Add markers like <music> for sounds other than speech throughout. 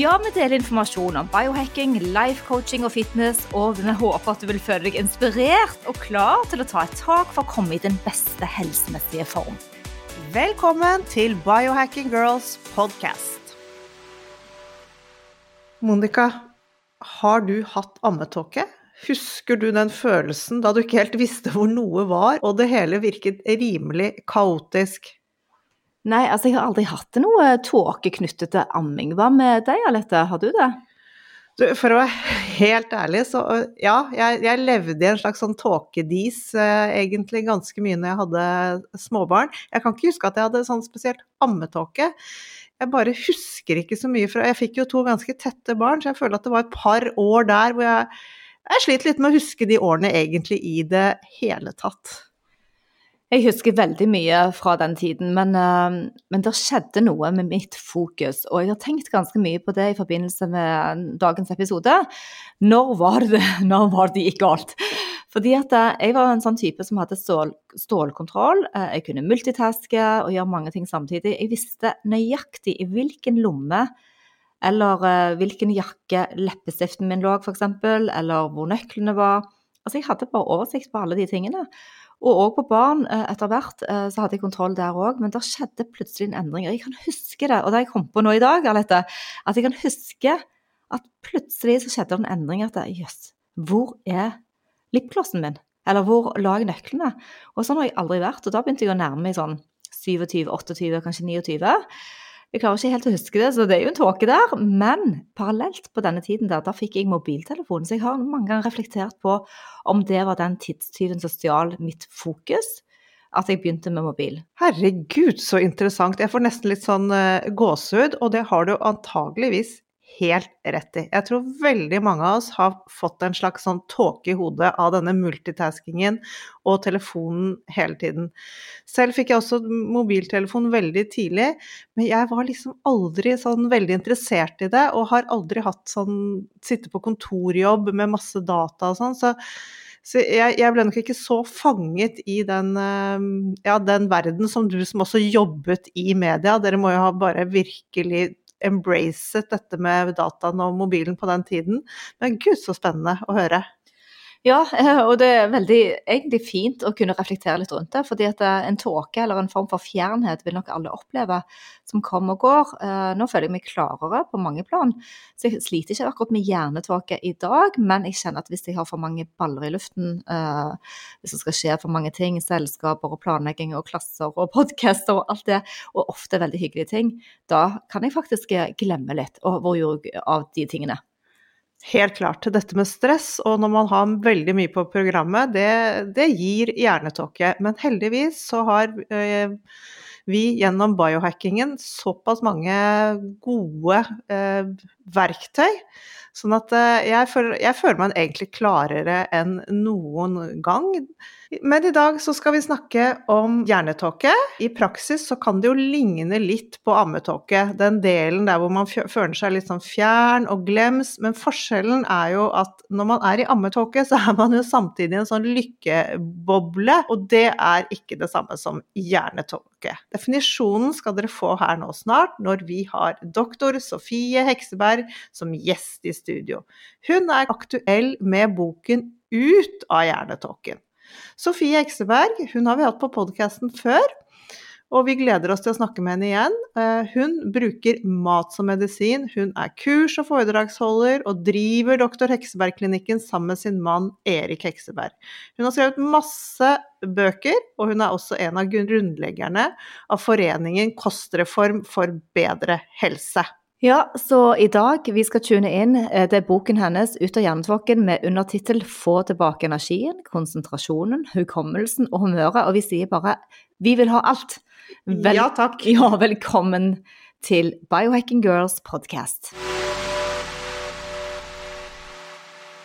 Ja, vi deler informasjon om biohacking, life coaching og fitness, og vi håper at du vil føle deg inspirert og klar til å ta et tak for å komme i den beste helsemessige form. Velkommen til Biohacking Girls podcast. Monica, har du hatt ammetåke? Husker du den følelsen da du ikke helt visste hvor noe var, og det hele virket rimelig kaotisk? Nei, altså jeg har aldri hatt noe tåke knyttet til amming. Hva med deg, Alette? Har du det? Du, for å være helt ærlig, så ja, jeg, jeg levde i en slags sånn tåkedis eh, egentlig ganske mye når jeg hadde småbarn. Jeg kan ikke huske at jeg hadde sånn spesielt ammetåke. Jeg bare husker ikke så mye fra Jeg fikk jo to ganske tette barn, så jeg føler at det var et par år der hvor jeg Jeg sliter litt med å huske de årene egentlig i det hele tatt. Jeg husker veldig mye fra den tiden, men, eh, men det skjedde noe med mitt fokus. Og jeg har tenkt ganske mye på det i forbindelse med dagens episode. Når var det <laughs> når var det gikk galt? Fordi at eh, jeg var en sånn type som hadde stål, stålkontroll. Eh, Jeg kunne multitaske og gjøre mange ting samtidig. Jeg visste nøyaktig i hvilken lomme eller hvilken jakke leppestiften min lå, f.eks., eller hvor nøklene var. Altså, jeg hadde bare oversikt på alle de tingene. Og òg på barn eh, etter hvert eh, så hadde jeg kontroll der òg, men det skjedde plutselig en endring. Og jeg kan huske det, og det har jeg kommet på nå i dag, Alette, at jeg kan huske at plutselig så skjedde det en endring. At jøss, hvor er lipglossen min? Eller hvor la jeg nøklene? Og sånn har jeg aldri vært. Og da begynte jeg å nærme meg sånn 27, 28, kanskje 29. Jeg klarer ikke helt å huske det, så det er jo en tåke der. Men parallelt på denne tiden der, da fikk jeg mobiltelefon. Så jeg har mange ganger reflektert på om det var den tidstyven som stjal mitt fokus, at jeg begynte med mobil. Herregud, så interessant. Jeg får nesten litt sånn uh, gåsehud, og det har du antageligvis helt rett i. Jeg tror veldig mange av oss har fått en slags sånn tåke i hodet av denne multitaskingen og telefonen hele tiden. Selv fikk jeg også mobiltelefon veldig tidlig, men jeg var liksom aldri sånn veldig interessert i det, og har aldri hatt sånn sitte på kontorjobb med masse data og sånn, så så jeg, jeg, ble nok ikke så fanget i den, eh, ja, den verden som du som også jobbet i media. Dere må jo ha bare virkelig embracet dette med dataen og mobilen på den tiden. Men gud, så spennende å høre. Ja, <laughs> og det er veldig egentlig fint å kunne reflektere litt rundt det. fordi at eh, en tåke eller en form for fjernhet vil nok alle oppleve som kommer og går. Eh, Nå føler jeg meg klarere på mange plan. Så jeg sliter ikke akkurat med hjernetåke i dag, men jeg kjenner at hvis jeg har for mange baller i luften, eh, hvis det skal skje for mange ting, selskaper og planlegging og klasser og <laughs> podcaster og alt det, og ofte veldig hyggelige ting, da kan jeg faktisk glemme litt. Av de tingene? Helt klart. Dette med stress, og når man har veldig mye på programmet, det, det gir hjernetåke. Men heldigvis så har eh, vi gjennom biohackingen såpass mange gode eh, verktøy. Sånn at eh, jeg, føler, jeg føler meg egentlig klarere enn noen gang. Men i dag så skal vi snakke om hjernetåke. I praksis så kan det jo ligne litt på ammetåke. Den delen der hvor man føler seg litt sånn fjern og glems. Men forskjellen er jo at når man er i ammetåke, så er man jo samtidig i en sånn lykkeboble. Og det er ikke det samme som hjernetåke. Definisjonen skal dere få her nå snart, når vi har doktor Sofie Hekseberg som gjest i studio. Hun er aktuell med boken Ut av hjernetåken. Sofie Hekseberg hun har vi hatt på podkasten før. Og vi gleder oss til å snakke med henne igjen. Eh, Hun bruker mat som medisin, hun er kurs- og foredragsholder, og driver Dr. Hekseberg-klinikken sammen med sin mann Erik Hekseberg. Hun har skrevet masse bøker, og hun er også en av grunnleggerne av foreningen Kostreform for bedre helse. Ja, så i dag vi skal tune inn. eh, er boken hennes Ut av hjernetåken med undertittel Få tilbake energien, konsentrasjonen, hukommelsen og humøret. Og vi sier bare vi vil ha alt. Vel- Ja, takk. <laughs> Ja, velkommen til Biohacking Girls podcast.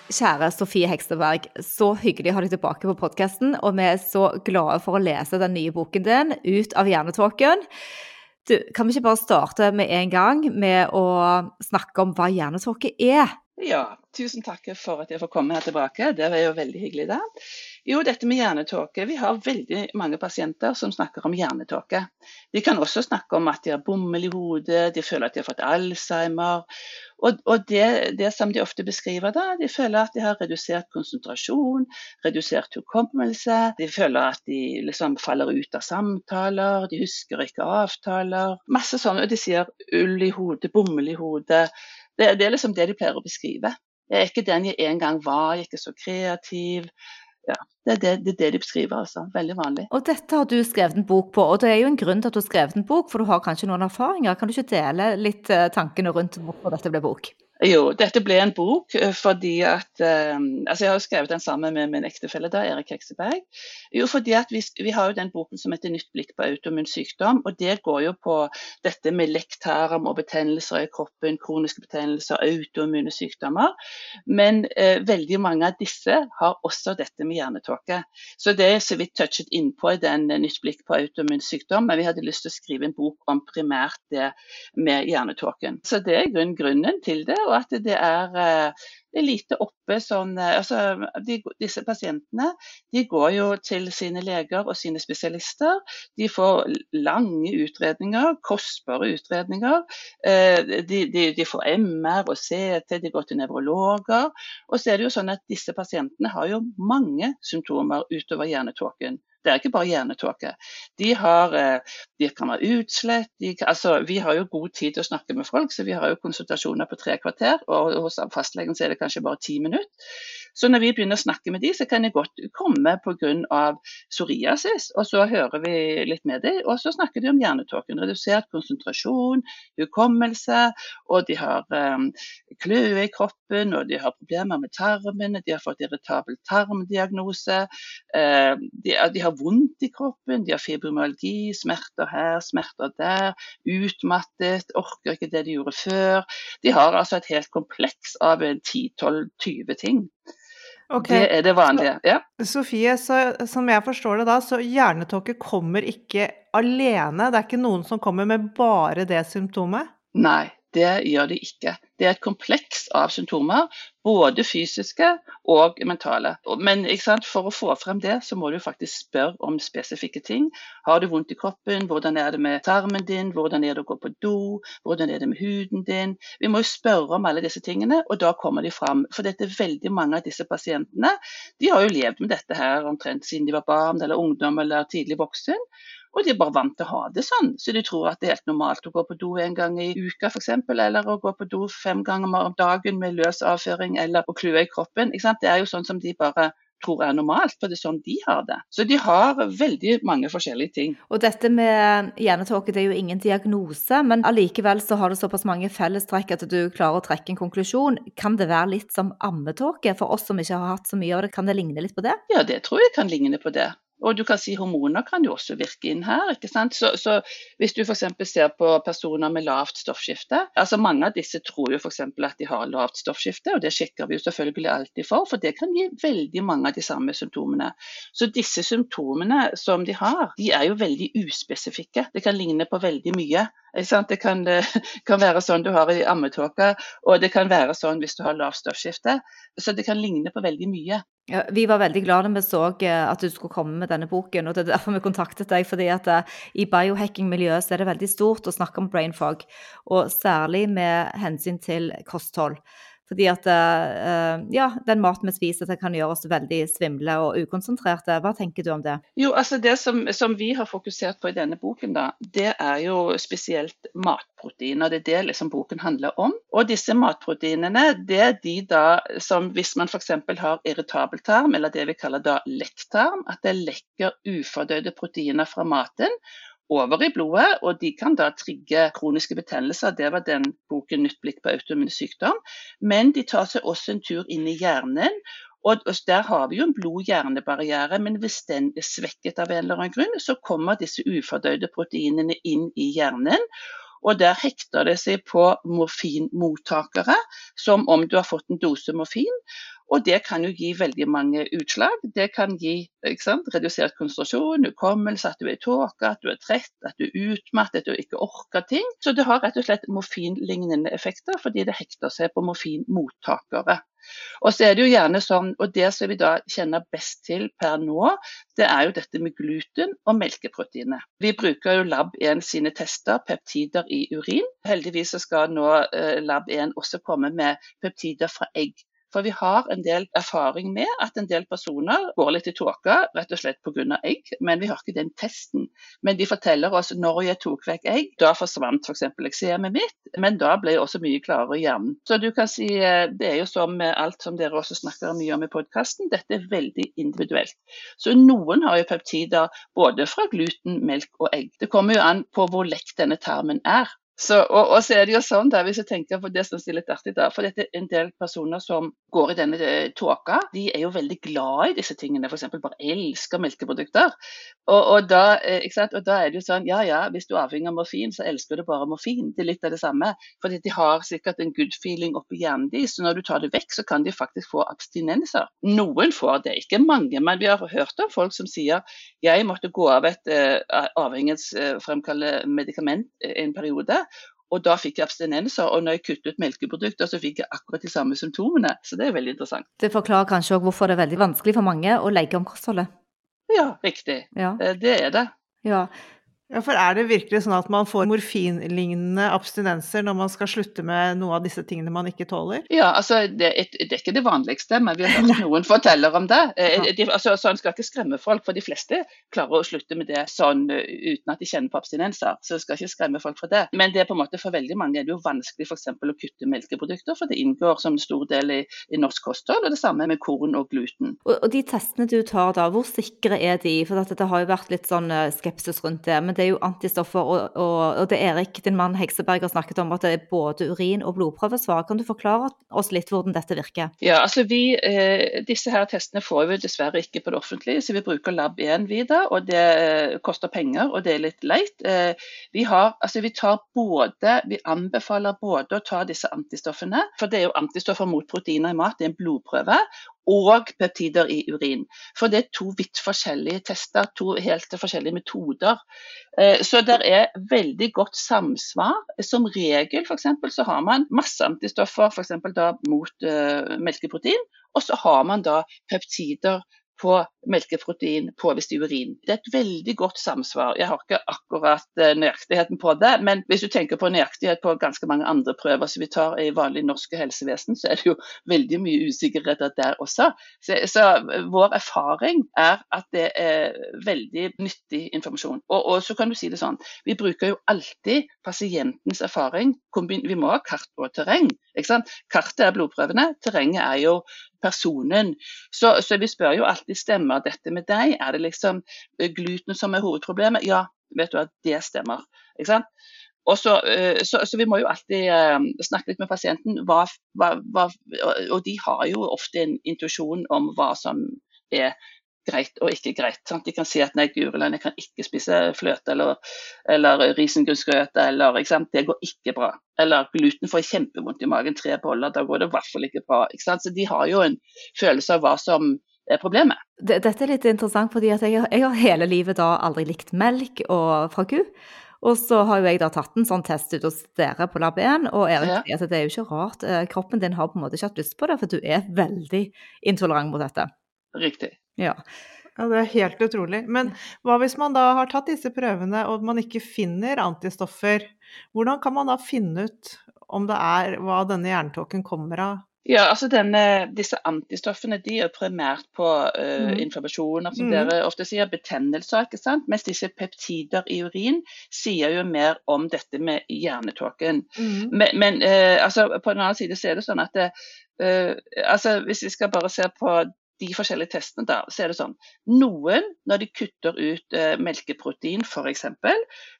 Kjære Sofie Hekseberg, så hyggelig å ha deg tilbake på podkasten. Og vi er så glade for å lese den nye boken din, Ut av hjernetåken. Du, kan vi ikke bare starte med en gang med å snakke om hva hjernetåke er? Ja, tusen takk for at jeg får komme her tilbake. Det var jo veldig hyggelig. da. Jo, dette med hjernetåke. Vi har veldig mange pasienter som snakker om hjernetåke. De kan også snakke om at de har bomull i hodet, de føler at de har fått Alzheimer. Og, og det, det som de ofte beskriver da, de føler at de har redusert konsentrasjon, redusert hukommelse. De føler at de liksom faller ut av samtaler, de husker ikke avtaler. Masse sånn, og de sier ull i hodet, bomull i hodet. Det, det er liksom det de pleier å beskrive. Jeg er ikke den jeg en gang var, jeg er ikke så kreativ. Ja, det er det, det, er det de beskriver, altså. Veldig vanlig. Og dette har du skrevet en bok på, og det er jo en grunn til at du har skrevet en bok, for du har kanskje noen erfaringer. Kan du ikke dele litt eh, tankene rundt hvorfor dette ble bok? Jo, dette ble en bok eh, fordi at eh, Altså, jeg har jo skrevet den sammen med min ektefelle, da, Erik Hekseberg. Jo, fordi at vi, vi har jo den boken som heter 'Nytt blikk på autoimmun sykdom'. og Det går jo på dette med lekktarm og betennelser i kroppen, kroniske betennelser, autoimmune sykdommer. Men eh, veldig mange av disse har også dette med hjernetåke. Så det er så vidt touchet innpå i den eh, 'Nytt blikk på autoimmun sykdom', men vi hadde lyst til å skrive en bok om primært det med hjernetåken. Så det er grunnen til det og at det er, eh, det er lite oppe sånn eh, altså, de, Disse pasientene de går jo til sine leger og sine spesialister. De får lange utredninger, kostbare utredninger. Eh, de, de, de får MR og CT, de går til nevrologer. Og så er det jo sånn at disse pasientene har jo mange symptomer utover hjernetåken. Det er ikke bare hjernetåke. De, har, de kan være utslett. De, altså, vi har jo god tid til å snakke med folk, så vi har jo konsultasjoner på tre kvarter. Og hos fastlegen så er det kanskje bare ti minutter. Så når vi begynner å snakke med de, så kan det godt komme pga. psoriasis. Og så hører vi litt med dem, og så snakker de om hjernetåken. Redusert konsentrasjon, hukommelse, og de har um, kløe i kroppen, og de har problemer med tarmen, de har fått irritabel tarmdiagnose. Uh, de, de har vondt i kroppen, de har fibromyalgi, smerter her, smerter der. Utmattet, orker ikke det de gjorde før. De har altså et helt kompleks av 10-12-20 ting. Okay. Det er det vanlige. ja. Sofie, så, som jeg forstår det da, så hjernetåke kommer ikke alene? Det er ikke noen som kommer med bare det symptomet? Nei, det gjør de ikke. Det er et kompleks av symptomer, både fysiske og mentale. Men for å få frem det, så må du faktisk spørre om spesifikke ting. Har du vondt i kroppen? Hvordan er det med tarmen din? Hvordan er det å gå på do? Hvordan er det med huden din? Vi må jo spørre om alle disse tingene, og da kommer de frem. For dette er veldig mange av disse pasientene de har jo levd med dette her omtrent siden de var barn eller ungdom eller tidlig voksen. Og de er bare vant til å ha det sånn, så de tror at det er helt normalt å gå på do en gang i uka f.eks., eller å gå på do fem ganger om dagen med løs avføring eller å klue i kroppen. Det er jo sånn som de bare tror er normalt, for det er sånn de har det. Så de har veldig mange forskjellige ting. Og dette med hjernetåke det er jo ingen diagnose, men allikevel så har det såpass mange fellestrekk at du klarer å trekke en konklusjon. Kan det være litt som ammetåke? For oss som ikke har hatt så mye av det, kan det ligne litt på det? Ja, det tror jeg kan ligne på det. Og du kan si Hormoner kan jo også virke inn her. ikke sant? Så, så Hvis du f.eks. ser på personer med lavt stoffskifte altså Mange av disse tror jo f.eks. at de har lavt stoffskifte, og det sjekker vi jo selvfølgelig alltid for, for det kan gi veldig mange av de samme symptomene. Så disse symptomene som de har, de er jo veldig uspesifikke. Det kan ligne på veldig mye. Det kan, det <laughs> kan, være sånn du har i ammetåka, og det kan være sånn hvis du har lavt stoffskifte. Så det kan ligne på veldig mye. Ja, vi var veldig glade da vi så eh, at du skulle komme med denne boken. og Det er derfor vi kontaktet deg. fordi at eh, I biohacking-miljøet er det veldig stort å snakke om brain fog, og særlig med hensyn til kosthold. Fordi at eh, ja, den maten vi spiser, kan gjøre oss veldig svimle og ukonsentrerte. Hva tenker du om det? Jo, altså Det som, som vi har fokusert på i denne boken, da, det er jo spesielt matproteiner. Det er det liksom boken handler om. Og disse matproteinene det er de da som hvis man f.eks. har irritabel tarm, eller det vi kaller da lekktarm, at det lekker ufordøyde proteiner fra maten over i blodet, og de kan da trigge kroniske betennelser. Det var den boken 'Nytt blikk på autoimmun sykdom'. Men de tar seg også en tur inn i hjernen. Og Der har vi jo en blod-hjerne-barriere, men hvis den er svekket av en eller annen grunn, så kommer disse ufordøyde proteinene inn i hjernen. Og Der hekter det seg på morfinmottakere, som om du har fått en dose morfin. Og det kan jo gi veldig mange utslag. Det kan gi sant, redusert konsentrasjon, hukommelse, at du er i tåke, at du er trett, at du er utmattet, at du ikke orker ting. Så det har rett og slett morfinlignende effekter fordi det hekter seg på morfinmottakere. Og så er det jo gjerne sånn, og det som vi da kjenner best til per nå, det er jo dette med gluten og melkeproteiner. Vi bruker jo Lab1 sine tester, peptider i urin. Heldigvis så skal nå eh, Lab1 også komme med peptider fra egg. For vi har en del erfaring med at en del personer går litt i tåka rett og slett pga. egg, men vi har ikke den testen. Men de forteller oss når jeg tok vekk egg, da forsvant f.eks. For eksemet mitt, men da ble jeg også mye klarere i hjernen. Så du kan si eh, det er jo som alt som dere også snakker mye om i podkasten, dette er veldig individuelt. Så noen har jo peptider både fra gluten, melk og egg. Det kommer jo an på hvor lekk denne tarmen er. Så, og, og, så er det jo sånn, da, hvis jeg tenker på det som er litt artig da, for dette er en del personer som går i denne eh, tåka, de er jo veldig glad i disse tingene. F.eks. bare elsker melkeprodukter. Og, og, da, eh, og, da, er det jo sånn, ja ja, hvis du er avhengig av morfin, så elsker du bare morfin. Det er litt av det samme. Fordi de har sikkert en good feeling oppi hjernen deres, så når du tar det vekk, så kan de faktisk få abstinenser. Noen får det, ikke mange, men vi har hørt om folk som sier jeg måtte gå av et uh, avhengighetsfremkallende medikament en periode. Og da fikk jeg abstinenser, og når jeg kuttet ut melkeprodukter, så fikk jeg akkurat de samme symptomene. Så det er veldig interessant. Det forklarer kanskje òg hvorfor det er veldig vanskelig for mange å legge om kostholdet? Ja, riktig. Ja. Eh, det er det. Ja. Ja, for er det virkelig sånn at man får morfinlignende abstinenser når man skal slutte med noe av disse tingene man ikke tåler? Ja, altså det, det er ikke det vanligste, men vi har hørt <laughs> noen forteller om det. Eh, de, altså, så En skal ikke skremme folk, for de fleste klarer å slutte med det sånn eh, uten at de kjenner på abstinenser. Så jeg skal ikke skremme folk for det. Men det er på en måte for veldig mange er det jo vanskelig f.eks. å kutte melkeprodukter, for det inngår som en stor del i, i, norsk kosthold. Og det samme med korn og gluten. Og, og de testene du tar da, hvor sikre er de? For dette har jo vært litt sånn eh, skepsis rundt det. men det er jo antistoffer, og, og, og det Erik, din mann Hekseberg, har snakket om, at det er både urin- og blodprøvesvar. Kan du forklare oss litt hvordan dette virker? Ja, altså vi, eh, Disse her testene får vi dessverre ikke på det offentlige, så vi bruker Lab1 videre. og Det eh, koster penger, og det er litt leit. Eh, vi, har, altså vi, både, vi anbefaler både å ta disse antistoffene, for det er jo antistoffer mot proteiner i mat, det er en blodprøve og peptider i urin. For det er to vidt forskjellige tester, to helt forskjellige metoder. Eh, så det er veldig godt samsvar. Som regel for eksempel, så har man masse antistoffer for da mot uh, melkeprotein, og så har man da peptider på melkeprotein påvist i urin. Det er et veldig godt samsvar. Jeg har ikke akkurat eh, nøyaktigheten på det, men hvis du tenker på nøyaktighet på ganske mange andre prøver som vi tar i vanlig norske helsevesen, så er det jo veldig mye usikkerheter der også. Så, så vår erfaring er at det er veldig nyttig informasjon. Og, og, så kan du si det sånn, vi bruker jo alltid pasientens erfaring. Vi må ha kart og terreng. Kartet er blodprøvene, terrenget er jo personen. Så, så, vi spør jo alltid stemmer dette med deg. Er det liksom eh, gluten som er hovedproblemet? Ja, vet du at det stemmer. Ikke sant? Og så, eh, så, så, vi må jo alltid uh, snakke litt med pasienten, hva, hva, hva, og de har jo ofte en intuisjon om hva som er greit og ikke greit. Sant? De kan si at nei, Guriland, jeg kan ikke spise fløte eller, eller risengrynsgrøt, eller det går ikke bra. Eller gluten får kjempevondt i magen, tre boller, da går det i hvert fall ikke bra. Ikke Så de har jo en følelse av hva som er problemet. Dette er litt interessant, fordi jeg, jeg, har hele livet da aldri likt melk og fra ku. Og så har jo jeg da tatt en sånn test ut hos dere på Lab 1, og Erik sier ja. at det er jo ikke rart. Eh, kroppen din har på en måte ikke hatt lyst på det, for du er veldig intolerant mot dette. Riktig. Ja. Ja, Det er helt utrolig. Men hva hvis man da har tatt disse prøvene og man ikke finner antistoffer? Hvordan kan man da finne ut om det er hva denne hjernetåken kommer av? Ja, altså denne, Disse antistoffene de er primært på uh, Mm. inflammasjoner, som Mm. dere ofte sier, betennelser. ikke sant? Mens disse peptider i urin sier jo mer om dette med hjernetåken. Mm. Men, men uh, altså, på den annen side så er det sånn at det, uh, altså, hvis vi skal bare se på de forskjellige testene, da, så er det sånn Noen, når de kutter ut eh, melkeprotein f.eks.,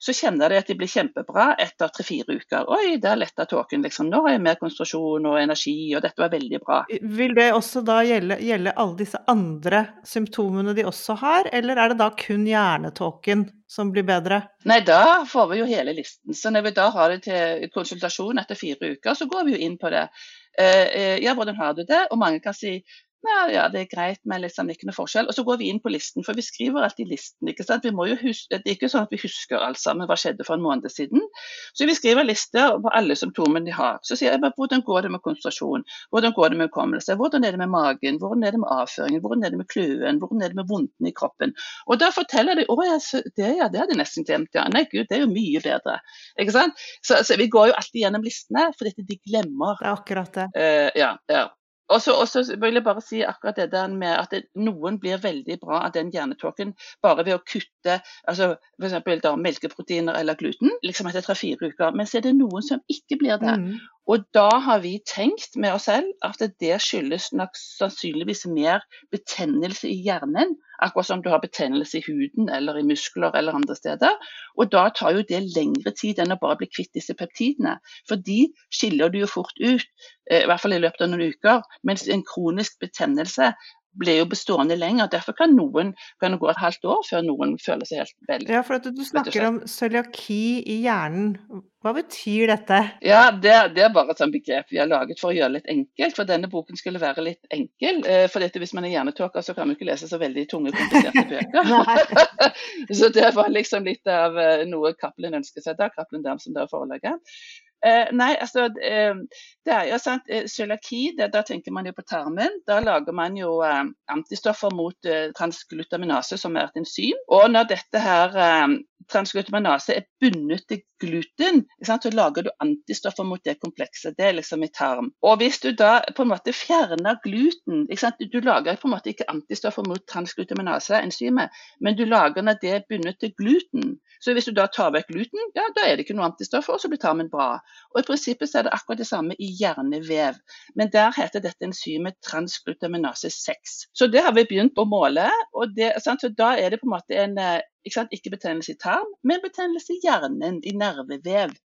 så kjenner de at de blir kjempebra etter tre-fire uker. Oi, der letta tåken. liksom. Nå har jeg mer konsentrasjon og energi, og dette var veldig bra. Vil det også da gjelde, gjelde alle disse andre symptomene de også har, eller er det da kun hjernetåken som blir bedre? Nei, da får vi jo hele listen. Så når vi da har det til konsultasjon etter fire uker, så går vi jo inn på det. Eh, eh, ja, hvordan har du det? Og mange kan si ja, ja, det er greit, men liksom ikke noe forskjell. Og så går vi inn på listen, for vi skriver alltid listen. ikke sant? Vi må jo huske, Det er ikke sånn at vi husker alt sammen hva skjedde for en måned siden. Så vi skriver lister på alle symptomene de har. Så sier jeg bare hvordan går det med konsentrasjon, hvordan går det med hukommelse, hvordan er det med magen, hvordan er det med avføringen, hvordan er det med kløen, hvordan er det med vondten i kroppen. Og da forteller de å ja, det, ja, det hadde jeg nesten glemt, ja. Nei gud, det er jo mye bedre. Ikke sant? Så, så vi går jo alltid gjennom listene, for dette de glemmer. Det er akkurat det. Uh, ja, ja. Og så vil jeg bare si akkurat det der med at det, noen blir veldig bra av den hjernetåken bare ved å kutte altså f.eks. melkeproteiner eller gluten liksom etter tre-fire uker. Men så er det noen som ikke blir det. Mm. Og da har vi tenkt med oss selv at det skyldes nok sannsynligvis mer betennelse i hjernen. Akkurat som du har betennelse i huden eller i muskler eller andre steder. Og da tar jo det lengre tid enn å bare bli kvitt disse peptidene. For de skiller du jo fort ut, eh, i hvert fall i løpet av noen uker. Mens en kronisk betennelse blir jo bestående lenger. Derfor kan noen kan det gå et halvt år før noen føler seg helt vel. Ja, for at du snakker om cøliaki i hjernen. Hva betyr dette? Ja, det, det er bare et sånt begrep vi har laget for å gjøre det litt enkelt. For denne boken skulle være litt enkel. Eh, For dette, hvis man er hjernetåker, så kan man ikke lese så veldig tunge, kompliserte <laughs> bøker. <laughs> så det var liksom litt av eh, noe Cappelen ønsker seg da. Cappelen Dam som da er forlaget. Eh, nei, altså eh, det er jo sant, eh, Cøliaki, da tenker man jo på tarmen. Da lager man jo eh, antistoffer mot eh, transglutaminase, som er et enzym. Og når dette her eh, transglutaminase er bundet til gluten, så lager du antistoffer mot det komplekset. Det er liksom i tarm. Og hvis du da på en måte fjerner gluten Du lager på en måte ikke antistoffer mot transglutaminase, enzymet, men du lager når det er bundet til gluten. Så hvis du da tar vekk gluten, ja, da er det ikke noe antistoffer, og så blir tarmen bra. Og I prinsippet så er det akkurat det samme i hjernevev, men der heter dette enzymet transglutaminase 6. Så det har vi begynt å måle, og det, da er det på en måte en eh, ikke, sant? ikke betennelse i tarm, men betennelse i hjernen, i nervevev.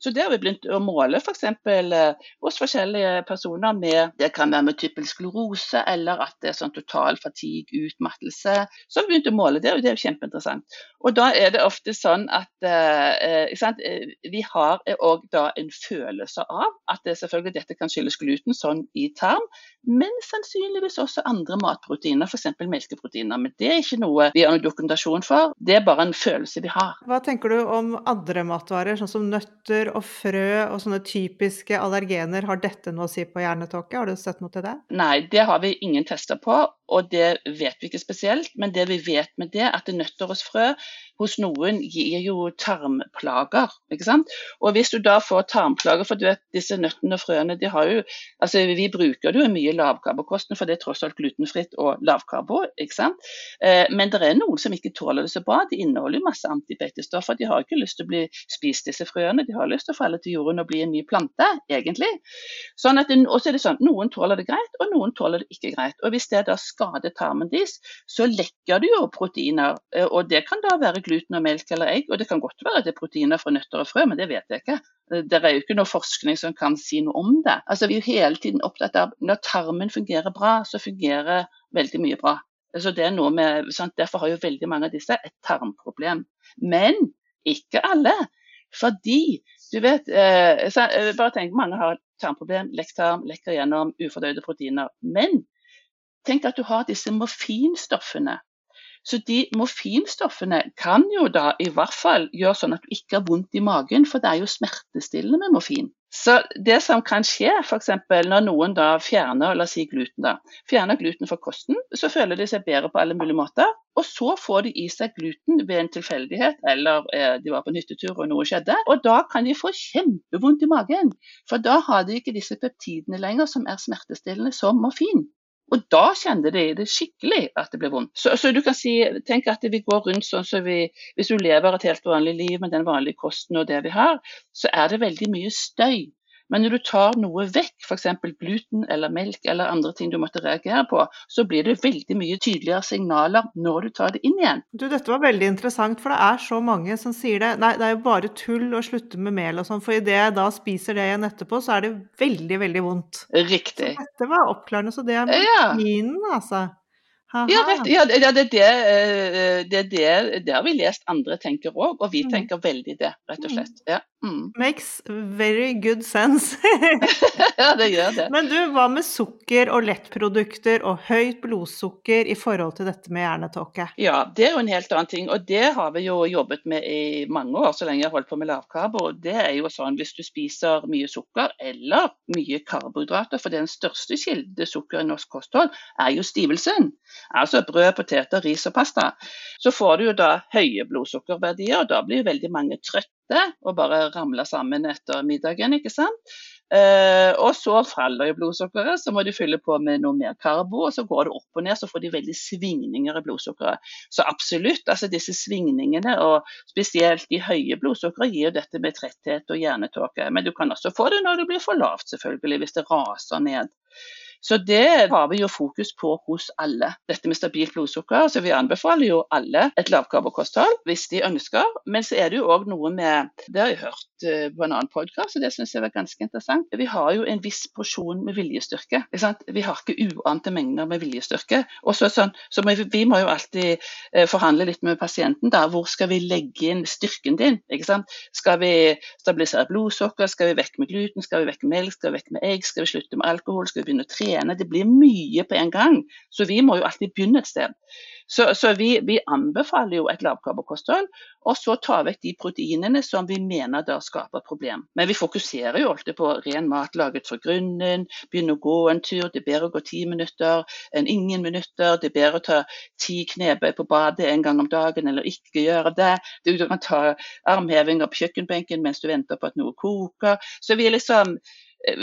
Så det har vi begynt å måle f.eks. Eh, hos forskjellige personer med det kan være typisk sklerose, eller at det er sånn total fatigue, utmattelse. Så har vi begynt å måle det, og det er jo kjempeinteressant. Og da er det ofte sånn at eh, sant? eh, vi har òg da en følelse av at det selvfølgelig dette kan skyldes gluten, sånn i tarm, men sannsynligvis også andre matproteiner, f.eks. melkeproteiner. Men det er ikke noe vi har noen dokumentasjon for, det er bare en følelse vi har. Hva tenker du om andre matvarer, sånn som nøtter og frø og sånne typiske allergener? Har dette noe å si på hjernetåke? Har du sett noe til det? Nei, det har vi ingen tester på, og det vet vi ikke spesielt. Men det vi vet med det, er at nøtter hos frø hos noen gir jo tarmplager. ikke sant? Og hvis du da får tarmplager, for du vet disse nøttene og frøene de har jo, altså Vi bruker det jo mye lavkarbokosten, for det er tross alt glutenfritt og lavkarbo. ikke sant? Eh, men det er noen som ikke tåler det så bra. De inneholder jo masse antibeitestoffer. De har ikke lyst til å bli spist disse frøene, de har lyst til å falle til jorden og bli en ny plante, egentlig. Sånn at også og så er det sånn, Noen tåler det greit, og noen tåler det ikke greit. Og Hvis det da skader tarmen deres, så lekker det jo proteiner. eh, og Det kan da være gluten og melk eller egg, og det kan godt være at det er proteiner fra nøtter og frø, men det vet jeg ikke. Eh, Det er jo ikke noe forskning som kan si noe om det. Altså Vi er jo hele tiden opptatt av når tarmen fungerer bra, så fungerer veldig mye bra. Så det er noe med, sant? Derfor har jo veldig mange av disse et tarmproblem. Men ikke alle. Fordi du vet, eh, så, eh, bare tenk, Mange har tarmproblem, tarmproblem, lekktarm, lekker gjennom ufordøyde proteiner. Men tenk at du har disse morfinstoffene. Så de morfinstoffene kan jo da i hvert fall gjøre sånn at du ikke har vondt i magen, for det er jo smertestillende med morfin. Så det som kan skje, f.eks. når noen da fjerner la oss si gluten, da, fjerner gluten fra kosten, så føler de seg bedre på alle mulige måter. Og så får de i seg gluten ved en tilfeldighet, eller eh, de var på hyttetur og noe skjedde. Og da kan de få kjempevondt i magen, for da har de ikke disse peptidene lenger som er smertestillende som morfin. Og da kjente de det skikkelig at det ble vondt. Så, så, du kan si, tenk at vi går rundt sånn som vi Hvis du lever et helt vanlig liv med den vanlige kosten og det vi har, så er det veldig mye støy. Men når du tar noe vekk, f.eks. gluten eller melk eller andre ting du måtte reagere på, så blir det veldig mye tydeligere signaler når du tar det inn igjen. Du, dette var veldig interessant, for det er så mange som sier det. Nei, det er jo bare tull å slutte med mel og sånn, for idet jeg da spiser det igjen etterpå, så er det veldig, veldig vondt. Riktig. Så dette var oppklarende. Så det er Ja. medisinen, altså. Ja, det, ja, det, det, eh, det, det, det har vi lest andre tenker òg, og vi Mm. tenker veldig det, rett og slett. Ja, mm. Makes very good sense. <laughs> ja det gjør det. Men du, hva med sukker og lettprodukter og høyt blodsukker i forhold til dette med hjernetåke? Ja, det er jo en helt annen ting, og det har vi jo jobbet med i mange år, så lenge jeg har holdt på med lavkarbo. Det er jo sånn hvis du spiser mye sukker eller mye karbohydrater, for den største kilden til sukker i norsk kosthold er jo stivelsen. Altså brød, poteter, ris og pasta. Så får du jo da høye blodsukkerverdier, og da blir veldig mange trøtte og bare ramler sammen etter middagen, ikke sant. Eh, og så faller jo blodsukkeret, så må de fylle på med noe mer karbo, og så går det opp og ned, så får de veldig svingninger i blodsukkeret. Så absolutt, altså disse svingningene, og spesielt de høye blodsukkeret, gir jo dette med tretthet og hjernetåke. Men du kan også få det når det blir for lavt, selvfølgelig, hvis det raser ned. Så det har vi jo fokus på hos alle. Dette med stabilt blodsukker. Så vi anbefaler jo alle et lavkarbokosthold hvis de ønsker. Men så er det jo òg noe med Det har jeg hørt eh, på en annen podkast, og det syns jeg var ganske interessant. Vi har jo en viss porsjon med viljestyrke. Vi har ikke uante mengder med viljestyrke. Og så, sånn, så vi, vi må jo alltid eh, forhandle litt med pasienten. da, Hvor skal vi legge inn styrken din? Ikke sant? Skal vi stabilisere blodsukker? Skal vi vekk med gluten? Skal vi vekk med melk? Skal vi vekk med egg? Skal vi slutte med alkohol? Skal vi begynne å trene? Det blir mye på en gang. Så vi må jo alltid begynne et sted. Så, så vi, vi, anbefaler jo et lavkarbokosthold, og så ta vekk de proteinene som vi mener da skaper problem. Men vi fokuserer jo alltid på ren mat laget fra grunnen, begynne å gå en tur. Det er bedre å gå ti minutter enn ingen minutter. Det er bedre å ta ti knebøy på badet en gang om dagen, eller ikke gjøre det. Du kan ta armhevinger på kjøkkenbenken mens du venter på at noe koker. Så vi er liksom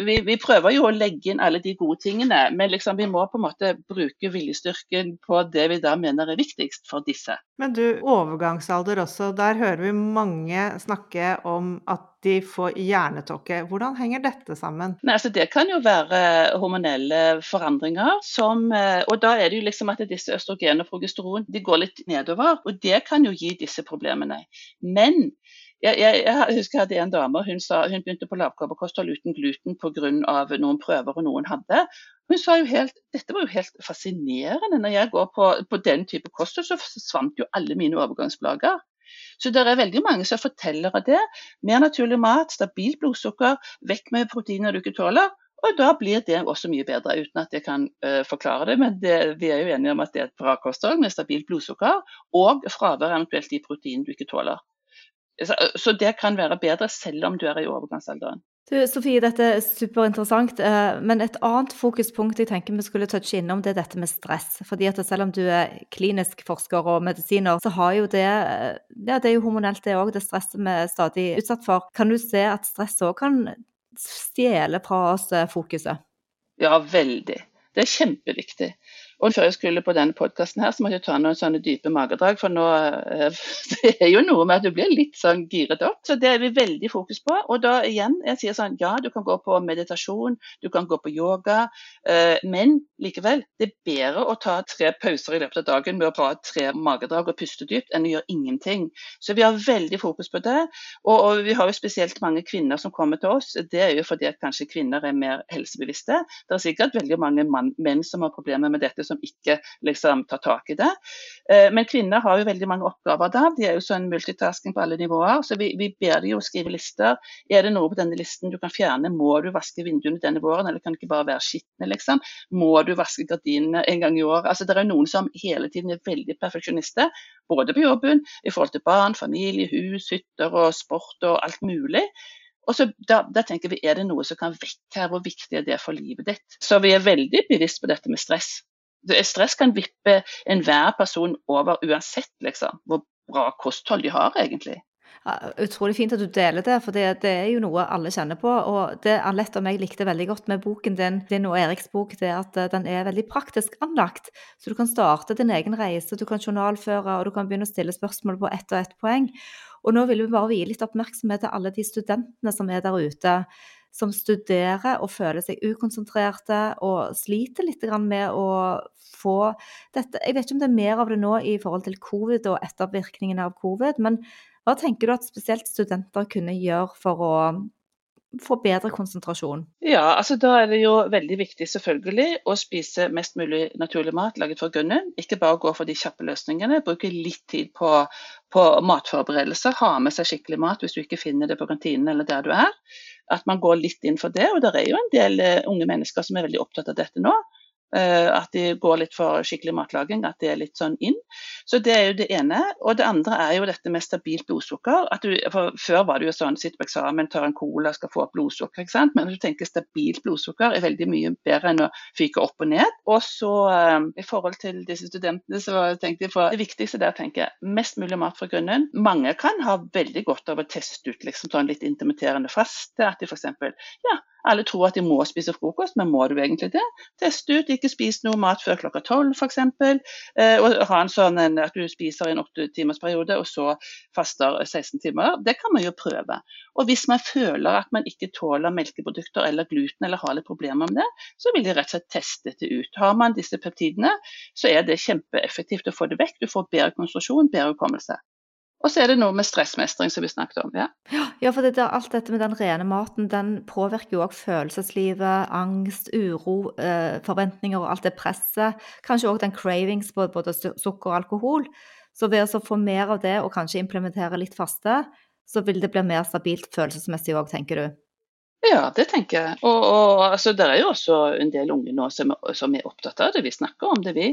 vi, vi, prøver jo å legge inn alle de gode tingene, men liksom vi må på en måte bruke viljestyrken på det vi da mener er viktigst for disse. Men du, overgangsalder også. Der hører vi mange snakke om at de får hjernetåke. Hvordan henger dette sammen? Nei, altså Det kan jo være hormonelle forandringer. Som, og da er det jo liksom at disse østrogen og progesteron de går litt nedover. Og det kan jo gi disse problemene. Men jeg, jeg, jeg, husker jeg hadde en dame, hun, sa, hun begynte på lavkarbokosthold uten gluten pga. noen prøver og noen hadde. Hun sa jo helt, Dette var jo helt fascinerende. Når jeg går på, på den type kosthold, så forsvant jo alle mine overgangsplager. Så det er veldig mange som forteller av det. Mer naturlig mat, stabilt blodsukker, vekk med proteiner du ikke tåler. Og da blir det også mye bedre, uten at jeg kan uh, forklare det. Men det, vi er jo enige om at det er et bra kosthold med stabilt blodsukker og fravær eventuelt de proteinene du ikke tåler. Så det kan være bedre selv om du er i overgangsalderen. Du, Sofie, dette er superinteressant, men et annet fokuspunkt jeg tenker vi skulle touche innom, det er dette med stress. Fordi at selv om du er klinisk forsker og medisiner, så har jo det ja, det er jo hormonelt det òg, det stresset vi er stadig utsatt for. Kan du se at stress òg kan stjele fra oss fokuset? Ja, veldig. Det er kjempeviktig. Og før jeg skulle på denne podkasten her, så måtte jeg ta noen sånne dype magedrag. For nå <laughs> det er jo noe med at du blir litt sånn giret opp. Så det er vi veldig fokus på. Og da igjen, jeg sier sånn ja, du kan gå på meditasjon, du kan gå på yoga. Men likevel, det er bedre å ta tre pauser i løpet av dagen med å ta tre magedrag og puste dypt, enn å gjøre ingenting. Så vi har veldig fokus på det. Og, og vi har jo spesielt mange kvinner som kommer til oss. Det er jo fordi at kanskje kvinner er mer helsebevisste. Det er sikkert veldig mange menn som har problemer med dette som ikke liksom tar tak i det. Men kvinner har jo veldig mange oppgaver da. De er jo sånn multitasking på alle nivåer. Så vi, vi ber de jo skrive lister. Er det noe på denne listen du kan fjerne? Må du vaske vinduene denne våren, eller kan det ikke bare være skitne, liksom? Må du vaske gardinene en gang i år? Altså, det er noen som hele tiden er veldig perfeksjonister, både på jobben, i forhold til barn, familie, hus, hytter og sport og alt mulig. Og så da, da, tenker vi, er det noe som kan vekke her, hvor viktig er det for livet ditt? Så vi er veldig bevisst på dette med stress. Stress kan vippe enhver person over uansett liksom, hvor bra kosthold de har, egentlig. Utrolig fint at du deler det, for det, det, er jo noe alle kjenner på. Og det Anette og meg likte veldig godt med boken din, din og Eriks bok, det er at eh, den er veldig praktisk anlagt. Så du kan starte din egen reise, du kan journalføre, og du kan begynne å stille spørsmål på ett og ett poeng. Og nå vil vi bare vie litt oppmerksomhet til alle de studentene som er der ute, som studerer og føler seg ukonsentrerte og sliter litt med å få dette. Jeg vet ikke om det er mer av det nå i forhold til covid og ettervirkningene av covid, men hva tenker du at spesielt studenter kunne gjøre for å få bedre konsentrasjon? Ja, altså Da er det jo veldig viktig selvfølgelig å spise mest mulig naturlig mat laget for gunnen. Ikke bare gå for de kjappe løsningene. Bruke litt tid på, på matforberedelser. Ha med seg skikkelig mat hvis du ikke finner det på kantinen eller der du er. At man går litt inn for det. Og det er jo en del uh, unge mennesker som er veldig opptatt av dette nå. Uh, at de går litt for skikkelig matlaging, at det er litt sånn inn. Så Det er jo det ene. Og det andre er jo dette med stabilt blodsukker. Du, Før var det jo sånn sitter på eksamen, tar en cola, skal få opp blodsukker. ikke sant? Men du tenker stabilt blodsukker er veldig mye bedre enn å fyke opp og ned. Og så um, i forhold til disse studentene, så tenkte jeg for det viktigste der tenker jeg mest mulig mat fra grunnen. Mange kan ha veldig godt av å teste ut liksom sånn litt intermitterende faste. At de f.eks. ja, alle tror at de må spise frokost, men må du egentlig det? Test ut, ikke spis noe mat før klokka tolv f.eks. Eh, og ha en sånn at du spiser i en åttetimersperiode timers og så faster 16 timer. Det kan man jo prøve. Og hvis man føler at man ikke tåler melkeprodukter eller gluten, eller har litt problemer med det, så vil de rett og slett teste det ut. Har man disse peptidene, så er det kjempeeffektivt å få det vekk. Du får bedre konsentrasjon, bedre hukommelse. Og så er det noe med stressmestring som vi snakket om. Ja, ja for det alt dette med den rene maten den påvirker jo òg følelseslivet, angst, uro, eh, forventninger og alt det presset. Kanskje òg den cravings på både sukker og alkohol. Så ved å få mer av det og kanskje implementere litt faste, så vil det bli mer stabilt følelsesmessig òg, tenker du? Ja, det tenker jeg. Og, og altså, Det er jo også en del unge nå som, som, er opptatt av det. Vi snakker om det, vi.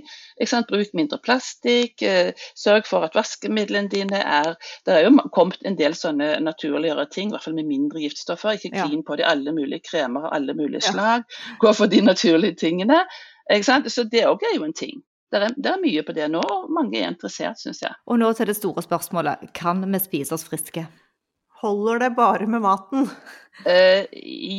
Bruk mindre plastikk. Eh, sørg for at vaskemidlene dine er Det er jo kommet en del sånne naturligere ting, i hvert fall med mindre giftstoffer. Ikke klin ja. på det alle mulige kremer av alle mulige slag. Ja. Gå for de naturlige tingene. Så det òg er jo en ting. Det er, det er, mye på det nå, og mange er interessert, syns jeg. Og nå til det store spørsmålet. Kan vi spise oss friske? Holder det bare med maten? Uh,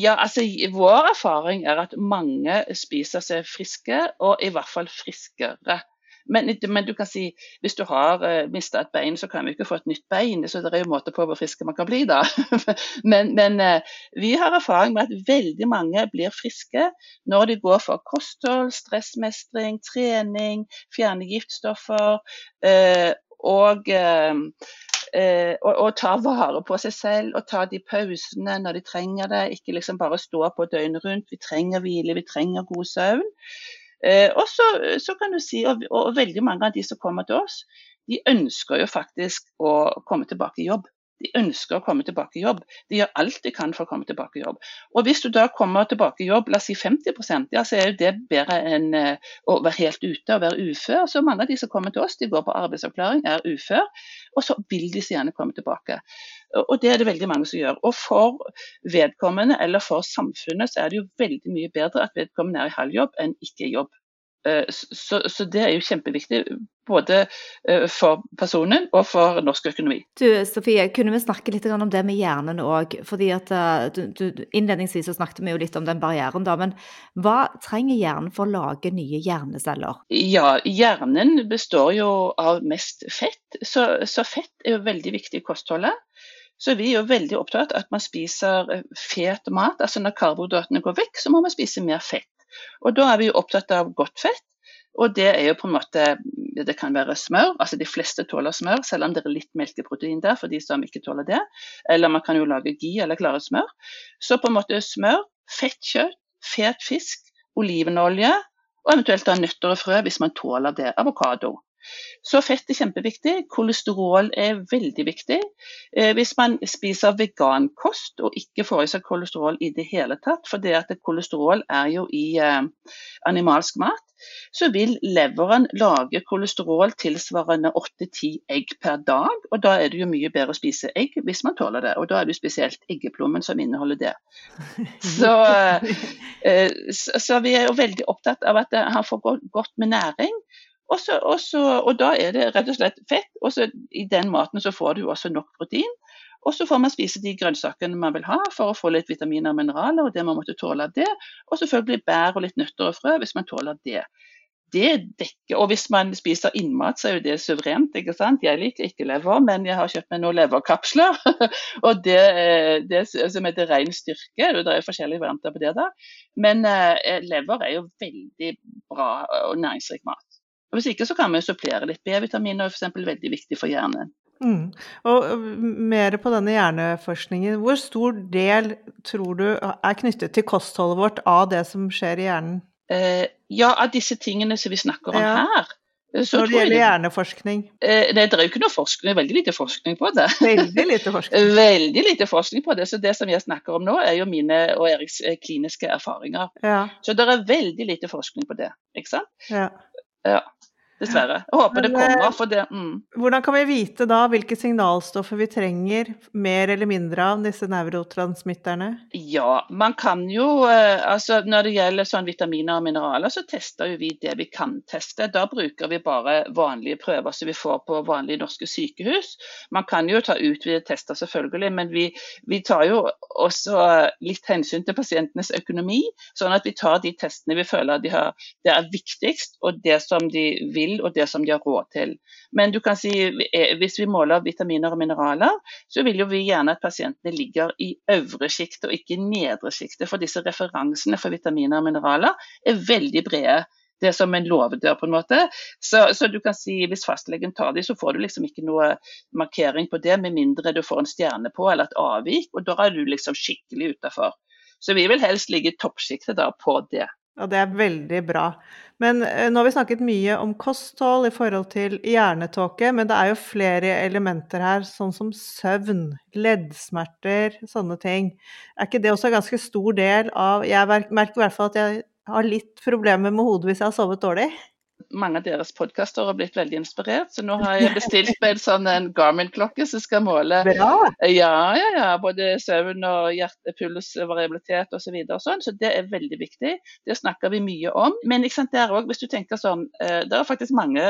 ja, altså Vår erfaring er at mange spiser seg friske, og i hvert fall friskere. Men, men du kan si, hvis du har uh, eh, mista et bein, så kan vi ikke få et nytt bein. Så det er jo måte på hvor friske man kan bli da. <laughs> men, men uh, vi har erfaring med at veldig mange blir friske når de går for kosthold, stressmestring, trening, fjerne giftstoffer. Uh, og eh, og, og, ta vare på seg selv og ta de pausene når de trenger det. Ikke liksom bare stå på døgnet rundt. Vi trenger hvile, vi trenger god søvn. Eh, og så, så, kan du si, og, og, veldig mange av de som kommer til oss, de ønsker jo faktisk å komme tilbake i jobb. De ønsker å komme tilbake i jobb. De gjør alt de kan for å komme tilbake i jobb. Og Hvis du da kommer tilbake i jobb, la oss si 50 ja, så er det bedre enn uh, å være helt ute og være ufør. Så mange av de som kommer til oss, de går på arbeidsavklaring, er ufør, og så vil de så gjerne komme tilbake. Og Det er det veldig mange som gjør. Og For vedkommende eller for samfunnet så er det jo veldig mye bedre at vedkommende er i halv jobb enn ikke i jobb. Eh, så, så, det er jo kjempeviktig, både eh, for personen og for norsk økonomi. Du, Sofie, kunne vi snakke litt om det med hjernen òg? fordi at eh, du, du, Innledningsvis så snakket vi jo litt om den barrieren, da, men hva trenger hjernen for å lage nye hjerneceller? Ja, Hjernen består jo av mest fett, så, så fett er jo veldig viktig i kostholdet. Så vi er jo veldig opptatt av at man spiser fet mat. altså Når karbohydratene går vekk, så må man spise mer fett. Og Da er vi jo opptatt av godt fett. Og det er jo på en måte Det kan være smør. altså De fleste tåler smør, selv om det er litt melkeprotein der for de som ikke tåler det. Eller man kan jo lage gi eller klare smør. Så på en måte smør, fett kjøtt, fet fisk, olivenolje og eventuelt da nøtter og frø hvis man tåler det. Avokado. Så fett er kjempeviktig. Kolesterol er veldig viktig. Eh, hvis man spiser vegankost og ikke får i seg kolesterol i det hele tatt, for det at kolesterol er jo i eh, animalsk mat, så vil leveren lage kolesterol tilsvarende 8-10 egg per dag. og Da er det jo mye bedre å spise egg hvis man tåler det. og Da er det jo spesielt eggeplommen som inneholder det. Så, <laughs> eh, så, vi er jo veldig opptatt av at han får godt med næring. Også, også, og Da er det rett og slett fett. og I den maten så får du også nok protein. Og så får man spise de grønnsakene man vil ha for å få litt vitaminer og mineraler, og det man måtte tåle av det. Og selvfølgelig bær og litt nøtter og frø hvis man tåler det. Det dekker, og Hvis man spiser innmat, så er jo det suverent. ikke sant? Jeg liker ikke lever, men jeg har kjøpt meg noen leverkapsler. <laughs> og det, det som heter ren styrke. Det er forskjellige varianter på det. da. Men eh, lever er jo veldig bra og næringsrik mat. Og Hvis ikke så kan vi supplere litt B-vitamin er f.eks. veldig viktig for hjernen. Mm. Og mer på denne hjerneforskningen. Hvor stor del tror du er knyttet til kostholdet vårt av det som skjer i hjernen? Eh, ja, av disse tingene som vi snakker om ja. her. Når det gjelder hjerneforskning? Eh, det, det er jo ikke noe forskning, veldig lite forskning på det. Veldig lite <laughs> forskning. veldig lite forskning på det. Så det som jeg snakker om nå, er jo mine og Eriks eh, kliniske erfaringer. Ja. Så det er veldig lite forskning på det. Ikke sant? Ja. Ja dessverre. Jeg håper Men, det kommer. For det, mm. Hvordan kan vi vite da hvilke signalstoffer vi trenger mer eller mindre av disse nevrotransmitterne? Ja, man kan jo eh, altså Når det gjelder sånn vitaminer og mineraler, så tester jo vi det vi kan teste. Da bruker vi bare vanlige prøver som vi får på vanlige norske sykehus. Man kan jo ta utvidede tester, selvfølgelig, men vi, vi tar jo også litt hensyn til pasientenes økonomi. Sånn at vi tar de testene vi føler de har, det er viktigst, og det som de vil vil og det som de har råd til. Men du kan si, eh, hvis vi måler vitaminer og mineraler, så vil jo vi gjerne at pasientene ligger i øvre sjiktet og ikke i nedre sjiktet. For disse referansene for vitaminer og mineraler er veldig brede. Det er som en låvedør, på en måte. Så, så, du kan si hvis fastlegen tar de, så får du liksom ikke noe markering på det, med mindre du får en stjerne på eller et avvik, og da er du liksom skikkelig utafor. Så vi vil helst ligge i toppsjiktet på det. Og det er veldig bra. Men eh, nå har vi snakket mye om kosthold i forhold til hjernetåke, men det er jo flere elementer her, sånn som søvn, leddsmerter, sånne ting. Er ikke det også en ganske stor del av Jeg merker i hvert fall at jeg har litt problemer med hodet hvis jeg har sovet dårlig mange av deres podkaster har blitt veldig inspirert, så nå har jeg bestilt meg en sånn Garmin-klokke som skal måle Bra. Ja, ja, ja, både søvn og hjertepuls, variabilitet osv. Så, videre, og sånn, så det er veldig viktig. Det snakker vi mye om. Men ikke sant, der også, hvis du tenker sånn, eh, det er faktisk mange,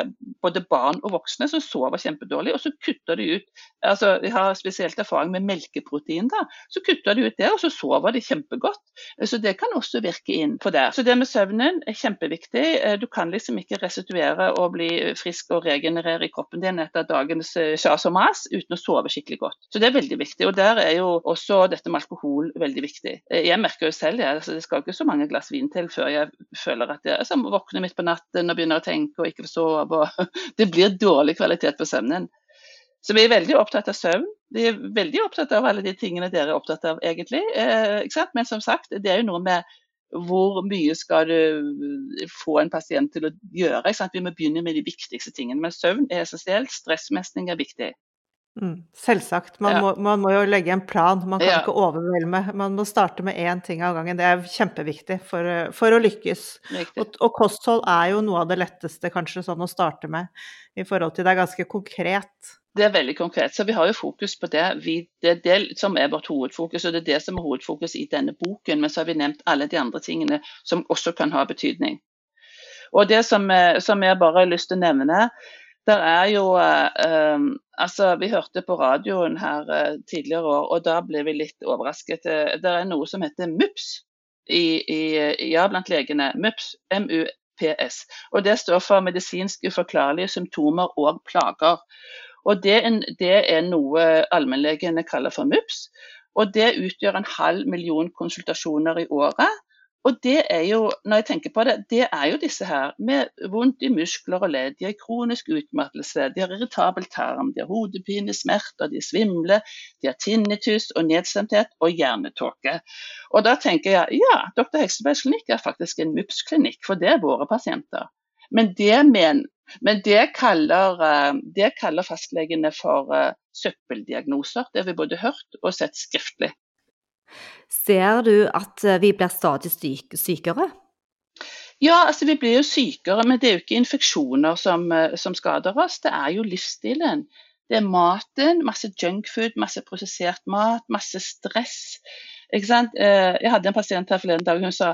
både barn og voksne, som sover kjempedårlig, og så kutter de ut altså Vi har spesielt erfaring med melkeprotein, da. Så kutter de ut det, og så sover de kjempegodt. Så det kan også virke inn på det. Så det med søvnen er kjempeviktig. Eh, du kan liksom ikke restituere og bli frisk og regenerere i kroppen din etter dagens kjas eh, og mas uten å sove skikkelig godt. Så det er veldig viktig. Og der er jo også dette med alkohol veldig viktig. Eh, jeg merker jo selv det, altså, det skal ikke så mange glass vin til før jeg føler at jeg altså, våkner midt på natten og begynner å tenke og ikke får sove. <laughs> Det blir dårlig kvalitet på søvnen. Så vi er veldig opptatt av søvn. Vi er veldig opptatt av alle de tingene dere er opptatt av, egentlig. Eh, Men som sagt, det er jo noe med hvor mye skal du eh, få en pasient til å gjøre? Vi må begynne med de viktigste tingene. Men søvn er essensielt, stressmestring er viktig. Mm, selvsagt. Man, ja. må, man, må, jo legge en plan. Man kan ja. ikke overvelme. Man må starte med én ting av gangen. Det er kjempeviktig for, for å lykkes. Og, og, kosthold er jo noe av det letteste kanskje sånn å starte med, i forhold til det er ganske konkret. Det er veldig konkret. Så vi har jo fokus på det. Vi, det er det som er vårt hovedfokus, og det er det som er hovedfokus i denne boken. Men så har vi nevnt alle de andre tingene som også kan ha betydning. Og det som, eh, som jeg bare har lyst til å nevne, der er jo um, Altså, vi hørte på radioen her uh, tidligere år, og da ble vi litt overrasket. Det er noe som heter MUPS i, i, ja, blant legene. MUPS, MUPS. Og det står for medisinsk uforklarlige symptomer og plager. Og det det er noe allmennlegene kaller for MUPS. Og det utgjør en halv million konsultasjoner i året. Og det er jo, når jeg tenker på det, det er jo disse her med vondt i muskler og ledd. De har kronisk utmattelse, de har irritabel tarm, de har hodepine, smerter, de er svimle, de har tinnitus og nedstemthet og hjernetåke. Og da tenker jeg ja, Dr. Heksebergs klinikk er faktisk en MUPS-klinikk, for det er våre pasienter. Men det men, Men det kaller, eh, det kaller fastlegene for eh, søppeldiagnoser. Det har vi både hørt og sett skriftlig. Ser du at eh, vi blir stadig syk sykere? Ja, altså vi blir jo sykere, men det er jo ikke infeksjoner som, eh, som skader oss. Det er jo livsstilen. Det er maten, masse junkfood, masse prosessert mat, masse stress. Eh, Jeg hadde en pasient her forleden dag, hun sa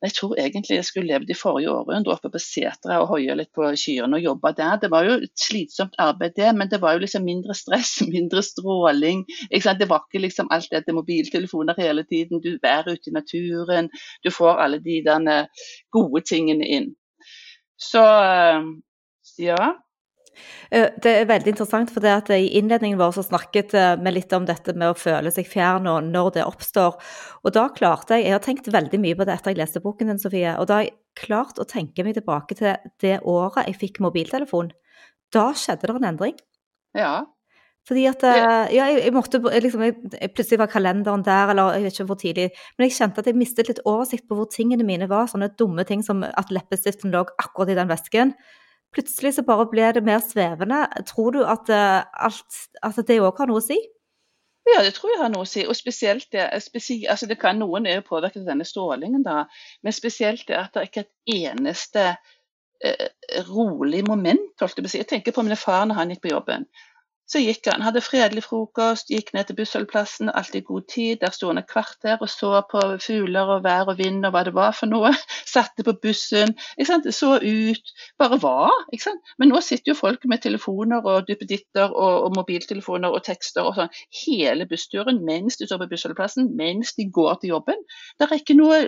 jeg tror egentlig jeg skulle levd i forrige århundre oppe på setra og hoia litt på kyrne og jobba der. Det var jo et slitsomt arbeid det, men det var jo liksom mindre stress, <laughs> mindre stråling. Det var ikke liksom alt dette mobiltelefoner hele tiden. Du er ute i naturen, du får alle de gode tingene inn. Så eh, ja. Eh, Det er veldig interessant, for det at i innledningen vår så snakket eh, vi litt om dette med å føle seg fjern og når det oppstår. Og da klarte jeg Jeg har tenkt veldig mye på det etter jeg leste boken din, Sofie. Og da har jeg klart å tenke meg tilbake til det året jeg fikk mobiltelefon. Da skjedde det en endring. ja. Fordi at eh, Ja, jeg, jeg måtte liksom jeg, Plutselig var kalenderen der, eller jeg vet ikke hvor tidlig. Men jeg kjente at jeg mistet litt oversikt på hvor tingene mine var. Sånne dumme ting som at leppestiften lå akkurat i den vesken. Plutselig så bare ble det mer svevende. Tror du at, eh, alt, at det òg har noe å si? Ja, det tror jeg har noe å si. Og spesielt det, spesielt, altså det kan, Noen er jo påvirket av denne strålingen, da. Men spesielt det at det ikke er et eneste eh, rolig moment. Jeg tenker på min far når han gikk på jobben. Så gikk han, hadde fredelig frokost, gikk ned til bussholdeplassen, alltid god tid. Der sto han et kvarter og så på fugler og vær og vind og hva det var for noe. <laughs> Satte på bussen, så ut. Bare var. Men nå sitter jo folk med telefoner og duppeditter og, og mobiltelefoner og tekster og sånn hele bussturen mens de står på bussholdeplassen, mens de går til jobben. Det er ikke noe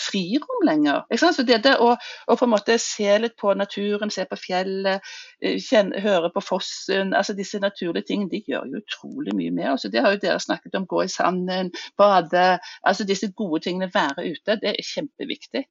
frirom lenger. Så det det å, å på en måte se litt på naturen, se på fjellet, eh, kjenne, høre på fossen, altså disse naturlige tingene, de gjør jo utrolig mye med oss. Det har jo dere snakket om, gå i sanden, bade, altså disse gode tingene, være ute. Det er kjempeviktig.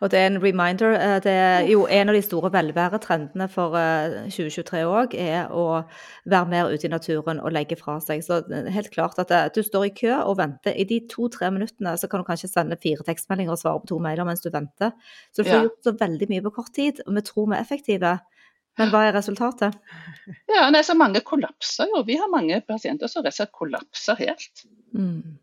Og det er en reminder. eh, Det er jo en av de store velværetrendene for eh, 2023 òg, er å være mer ute i naturen og legge fra seg. Så er helt klart at eh, du står i kø og venter. I de to-tre minuttene så kan du kanskje sende fire tekstmeldinger og svare på to mailer mens du venter. Så du får Ja. gjort så veldig mye på kort tid, og vi tror vi er effektive. Men hva er resultatet? Ja, nei, så Mange kollapser jo. Vi har mange pasienter som rett og slett kollapser helt. Mm.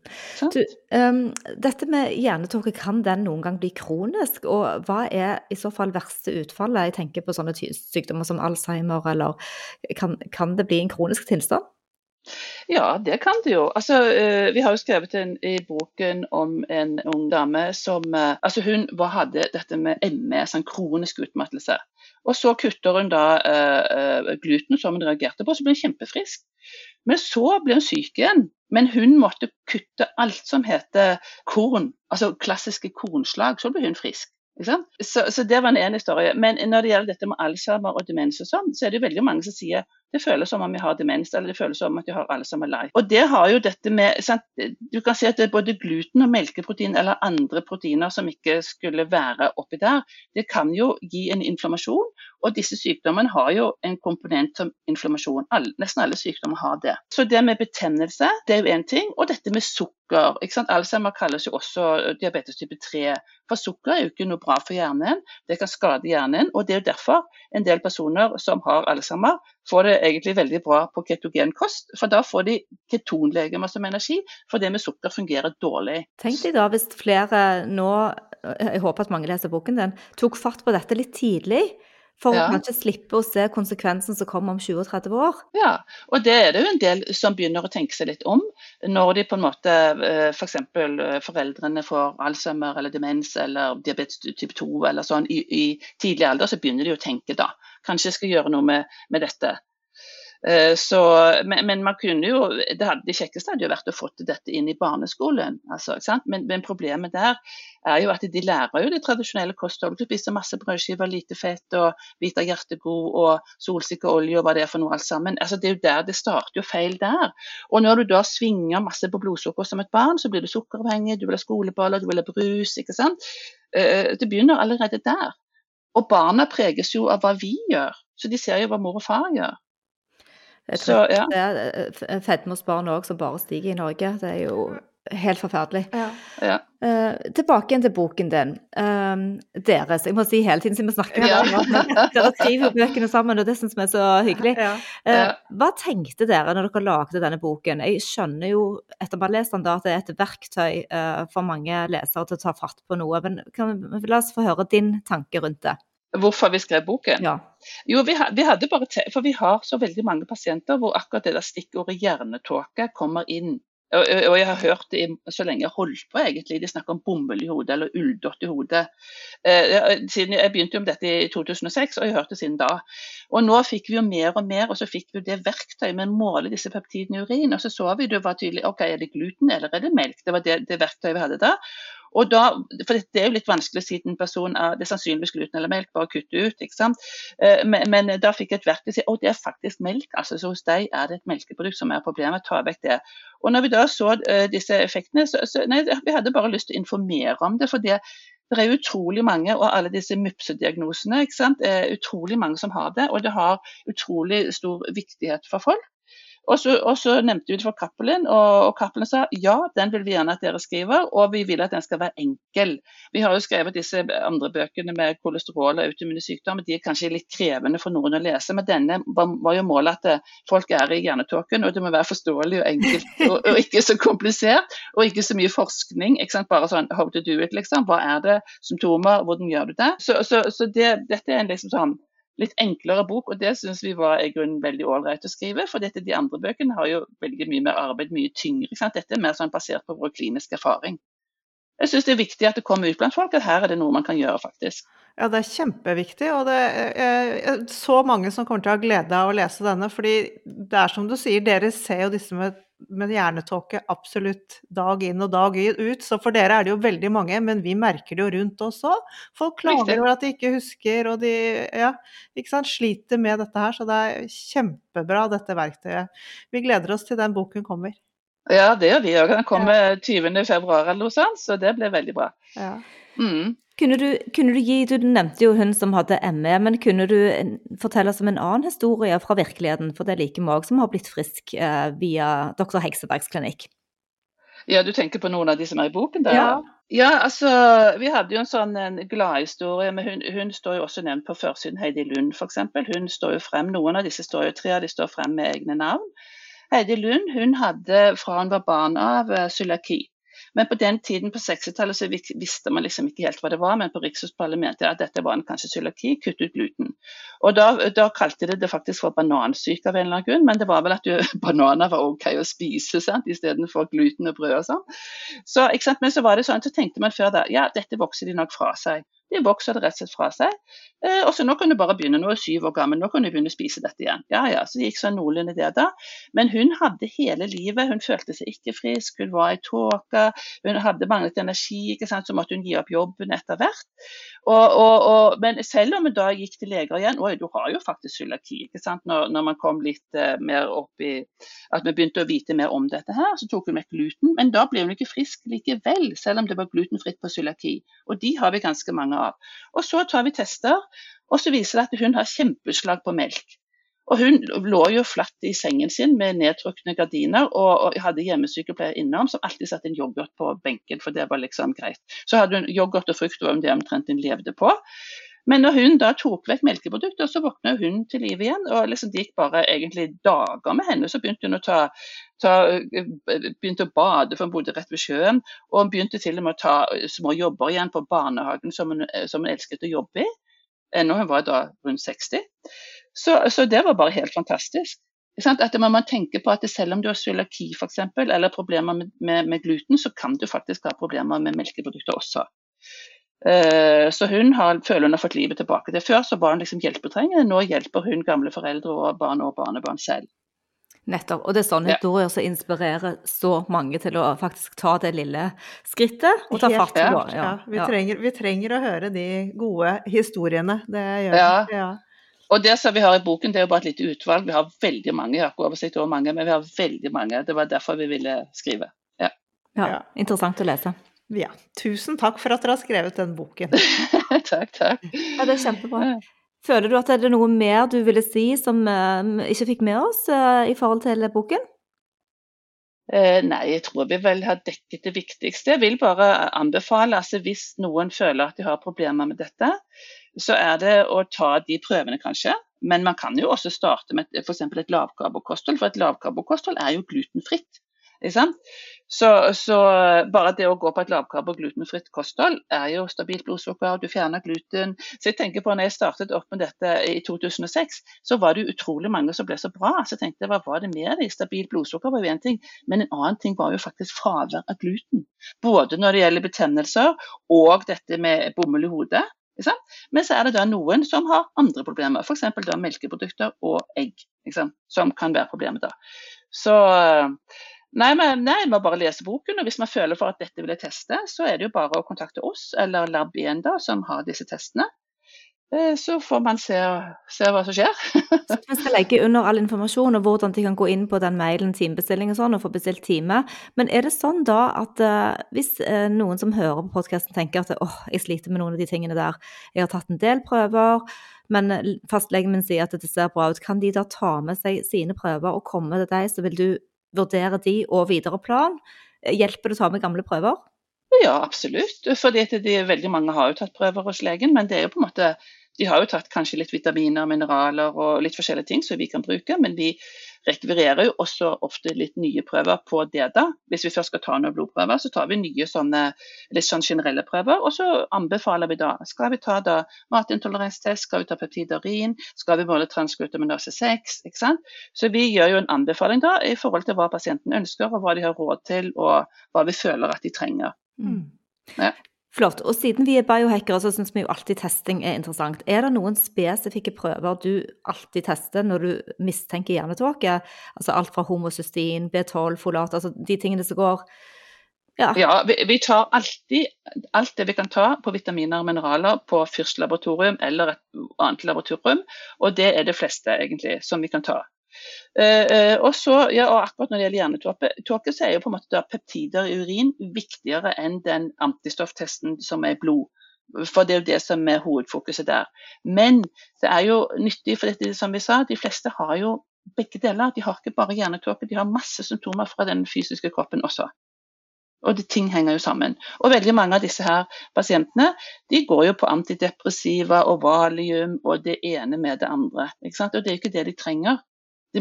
Du, um, dette med hjernetåke, kan den noen gang bli kronisk? Og hva er i så fall verste utfallet? Jeg tenker på sånne sykdommer som Alzheimer, eller kan, kan det bli en kronisk tilstand? Ja, det kan det jo. Altså, eh, vi har jo skrevet en, i boken om en ung dame som eh, altså Hun hadde dette med ME, sånn kronisk utmattelse. Og så kutter hun da eh, gluten som hun reagerte på, så ble hun kjempefrisk. Men så ble hun syk igjen. Men hun måtte kutte alt som heter korn, altså klassiske kornslag. Så ble hun frisk. Så, så det var en ene historie. Men når det gjelder dette med Alzheimer og demens, og sånn, så er det jo veldig mange som sier det føles som om jeg har demens, eller det føles som om at jeg har Alzheimer light. Og det har jo dette med sant? Du kan si at det er både gluten og melkeprotein eller andre proteiner som ikke skulle være oppi der, det kan jo gi en inflammasjon. Og disse sykdommene har jo en komponent som inflammasjon. All, nesten alle sykdommer har det. Så det med betennelse, det er jo én ting. Og dette med sukker. ikke sant? Alzheimer kalles jo også diabetes type 3. For sukker er jo ikke noe bra for hjernen. Det kan skade hjernen. Og det er jo derfor en del personer som har Alzheimer, får det egentlig veldig bra på ketogenkost. For da får de ketonlegemer som energi, for det med sukker fungerer dårlig. Tenk deg da hvis flere nå, jeg håper at mange leser boken din, tok fatt på dette litt tidlig. For Ja. å kanskje slippe å se konsekvensen som kommer om 20-30 år. Ja, og det er det jo en del som begynner å tenke seg litt om. Når de på en måte f.eks. For foreldrene får Alzheimer eller demens eller diabetes type 2 eller sånn i, i tidlig alder, så begynner de å tenke da. Kanskje jeg skal gjøre noe med, med dette. Eh, Så, men, men man kunne jo, det, hadde, det kjekkeste hadde jo vært å få dette inn i barneskolen. Altså? Men, men problemet der er jo at de lærer jo det tradisjonelle kostholdet. Du spiser masse brødskiver, lite fett og hvita hjertegod og solsikkeolje og hva det er for noe alt sammen. Altså, det er jo der det starter jo feil der. Og når du da svinger masse på blodsukker som et barn, så blir du sukkeravhengig, du vil ha skoleballer, du vil ha brus. ikke sant? Eh, Det begynner allerede der. Og barna preges jo av hva vi gjør. Så de ser jo hva mor og far gjør. Så, ja. det er eh, fedme hos barn òg som bare stiger i Norge. Det er jo Helt forferdelig. Ja. Ja. Uh, tilbake igjen til boken din. Uh, deres. Jeg må si hele tiden siden vi snakker Ja. dere. <laughs> Dere skriver bøkene sammen, og det syns vi er så hyggelig. Ja. hva tenkte dere når dere lagde denne boken? Jeg skjønner jo etter å ha lest den da, at det er et verktøy uh, for mange lesere til å ta fatt på noe. Men kan, la oss få høre din tanke rundt det. Hvorfor vi skrev boken? Ja. Jo, vi, vi hadde bare For vi har så veldig mange pasienter hvor akkurat det der stikkordet hjernetåke kommer inn. Og, og jeg har hørt det i, så lenge jeg holdt på, egentlig. De snakker om bomull i hodet eller ulldott i hodet. Eh, siden jeg begynte jo med dette i 2006, og jeg har hørt det siden da. Og nå fikk vi jo mer og mer, og så fikk vi jo det verktøyet med å måle disse peptidene i urin. Og så så vi det var tydelig ok, er det gluten eller er det melk? Det var det, det verktøyet vi hadde da. Og da, for det er jo litt vanskelig å si til en person at det er sannsynligvis gluten eller melk, bare kutte ut. ikke sant? Eh, Men, men da fikk jeg et verktøy å si at det er faktisk melk. altså så Hos deg er det et melkeprodukt som er problemet. Ta vekk det. Og når vi da så eh, disse effektene, så, så nei, vi hadde bare lyst til å informere om det. for det det er utrolig mange, og alle disse MUPSE-diagnosene, ikke sant? er utrolig mange som har det. Og det har utrolig stor viktighet for folk. Og så, og så nevnte vi det for Cappelen, og, og Cappelen sa ja, den vil vi gjerne at dere skriver, og vi vil at den skal være enkel. Vi har jo skrevet disse andre bøkene med kolesterol og autoimmune sykdommer, de er kanskje litt krevende for noen å lese, men denne var, jo målet at eh, folk er i hjernetåken, og det må være forståelig og enkelt, <laughs> og, og ikke så komplisert, og ikke så mye forskning. ikke sant? Bare sånn how to do it, liksom. Hva er det? Symptomer? Hvordan gjør du det? Så, så, så det, dette er en liksom sånn litt enklere bok, og det syns vi var i grunnen veldig ålreit å skrive. For dette, de andre bøkene har jo veldig mye mer arbeid, mye tyngre. Ikke sant? Dette er mer sånn basert på vår kliniske erfaring. Jeg syns det er viktig at det kommer ut blant folk at her er det noe man kan gjøre, faktisk. Ja, det er kjempeviktig, og det er så mange som kommer til å ha glede av å lese denne. fordi det er som du sier, dere ser jo disse med, med hjernetåke absolutt dag inn og dag ut. Så for dere er det jo veldig mange, men vi merker det jo rundt oss òg. Folk klager over at de ikke husker, og de ja, sliter med dette her. Så det er kjempebra, dette verktøyet. Vi gleder oss til den boken kommer. Ja, det gjør vi òg. Den kommer 20.2 eller noe sånt, så det blir veldig bra. Ja. Mm. Kunne du, kunne du gi, du nevnte jo hun som hadde ME, men kunne du fortelle oss om en annen historie fra virkeligheten, for det er like mange som har blitt frisk eh, via dr. Heksebergs klinikk? Ja, du tenker på noen av de som er i boken? der? Ja. Ja, altså, Vi hadde jo en sånn gladhistorie. men hun, hun står jo også nevnt på førsiden. Heidi Lund f.eks. Hun står jo frem, Noen av disse står jo, tre av de står frem med egne navn. Heidi Lund hun hadde fra hun var barn av eh, cøliaki. Men på den tiden på 60-tallet så visste man liksom ikke helt hva det var, men på Rikshospitalet mente jeg at dette var en kanskje cøliaki, kutt ut gluten. Og da, da kalte de det faktisk for banansyke av en eller annen grunn, men det var vel at du, <laughs> bananer var OK å spise sant, istedenfor gluten og brød og sånn. Så? Men så var det sånn, så tenkte man før da, ja dette vokser de nok fra seg. De vokser det rett og slett fra seg. Eh, og så nå kan du bare begynne, nå er syv år gammel, nå kan du begynne å spise dette igjen. Ja ja, så det gikk sånn noenlunde det da. Men hun hadde hele livet, hun følte seg ikke frisk, hun var i tåke, hun hadde manglet energi, ikke sant? så måtte hun gi opp jobben etter hvert. Og, og, og, men selv om hun da gikk til leger igjen, oi du har jo faktisk cøliaki, ikke sant? Når, når man kom litt eh, mer opp i at vi begynte å vite mer om dette her, så tok hun vekk gluten, men da ble hun ikke frisk likevel, selv om det var glutenfritt på cøliaki. Og de har vi ganske mange av. Og så tar vi tester, og så viser det at hun har kjempeutslag på melk. Og hun lå jo flatt i sengen sin med nedtrukne gardiner, og, og hadde hjemmesykepleier innom som alltid satte en yoghurt på benken, for det var liksom greit. Så hadde hun yoghurt og frukt, var det omtrent hun levde på. Men når hun da tok vekk melkeprodukter, så våkna hun til liv igjen. Og liksom det gikk bare egentlig dager med henne. Så begynte hun å ta, ta begynte å bade, for hun bodde rett ved sjøen. Og hun begynte til og med å ta små jobber igjen på barnehagen som hun, som hun elsket å jobbe i. Ennå hun var da rundt 60. Så, så det var bare helt fantastisk. At man tenker på at selv om du har cøliaki eller problemer med, med, med gluten, så kan du faktisk ha problemer med melkeprodukter også. Eh, Så hun har, føler hun har fått livet tilbake. til Før så var hun liksom hjelpetrengende, nå hjelper hun gamle foreldre og barn og barnebarn selv. Nettopp. Og det er sånne Ja. historier som inspirerer så mange til å faktisk ta det lille skrittet og ta fatt på. det. Ja, vi, Trenger, vi trenger å høre de gode historiene. Det gjør Ja. vi. Ja. Og det som vi har i boken, det er jo bare et lite utvalg. Vi har veldig mange, jeg har ikke oversikt over mange, men vi har veldig mange. Det var derfor vi ville skrive. ja. Ja. Interessant å lese. ja. Tusen takk for at dere har skrevet den boken. <laughs> takk, takk. Ja, det er kjempebra. Føler du at det er noe mer du ville si som eh, vi ikke fikk med oss eh, i forhold til boken? Eh, nei, jeg tror vi vel har dekket det viktigste. Jeg vil bare anbefale, altså hvis noen føler at de har problemer med dette, så er det å ta de prøvene, kanskje. Men man kan jo også starte med f.eks. et lavkarbokosthold, for et lavkarbokosthold er jo glutenfritt. Så, så, bare det å gå på et lavkarbo og glutenfritt kosthold er jo stabilt blodsukker, du fjerner gluten. Så jeg tenker på når jeg startet opp med dette i 2006, så var det utrolig mange som ble så bra. Så jeg tenkte hva var det med deg? Stabilt blodsukker var jo én ting, men en annen ting var jo faktisk fravær av gluten. Både når det gjelder betennelser og dette med bomull i hodet. Men så er det da noen som har andre problemer, f.eks. melkeprodukter og egg, som kan være problemet da. Så Nei, men nei, må bare lese boken. og Hvis man føler for at dette vil jeg teste, så er det jo bare å kontakte oss eller Lab1 da, som har disse testene. Eh, så får man se, se hva som skjer. <laughs> så Vi skal legge under all informasjon og hvordan de kan gå inn på den mailen timebestilling og sånn, og få bestilt time. Men er det sånn da at uh, hvis uh, noen som hører på podkasten tenker at åh, jeg sliter med noen av de tingene der, jeg har tatt en del prøver, men fastlegen min sier at det ser bra ut, kan de da ta med seg sine prøver og komme til deg, så vil du vurdere de og videre plan? Hjelper det å ta med gamle prøver? Ja, absolutt. Fordi de, veldig mange har jo tatt prøver hos legen, men det er jo på en måte de har jo tatt kanskje litt vitaminer, mineraler og litt forskjellige ting som vi kan bruke, men vi rekvirerer jo også ofte litt nye prøver på det. da. Hvis vi først skal ta noen blodprøver, så tar vi nye sånne litt sånn generelle prøver. Og så anbefaler vi da skal vi ta da matintoleransetest, skal vi ta peptidarin, skal vi måle transglutaminase 6. ikke sant? Så vi gjør jo en anbefaling da i forhold til hva pasienten ønsker, og hva de har råd til, og hva vi føler at de trenger. Mm. Ja. Flott. Og siden vi er biohackere, så syns vi jo alltid testing er interessant. Er det noen spesifikke prøver du alltid tester når du mistenker hjernetåke? Altså alt fra homocystin, B12, folat, altså de tingene som går ja, ja vi, vi, tar alltid alt det vi kan ta på vitaminer og mineraler på Fyrst laboratorium eller et annet laboratorium. Og det er det fleste, egentlig, som vi kan ta. Uh, og så, ja, og akkurat Når det gjelder hjernetåke, så er jo på en måte da peptider i urin viktigere enn den antistofftesten som er blod. For det er jo det som er hovedfokuset der. Men det er jo nyttig, for dette, som vi sa, de fleste har jo begge deler. De har ikke bare hjernetåke, de har masse symptomer fra den fysiske kroppen også. Og det, ting henger jo sammen. Og veldig mange av disse her pasientene de går jo på antidepressiva og valium og det ene med det andre. Og det er ikke det de trenger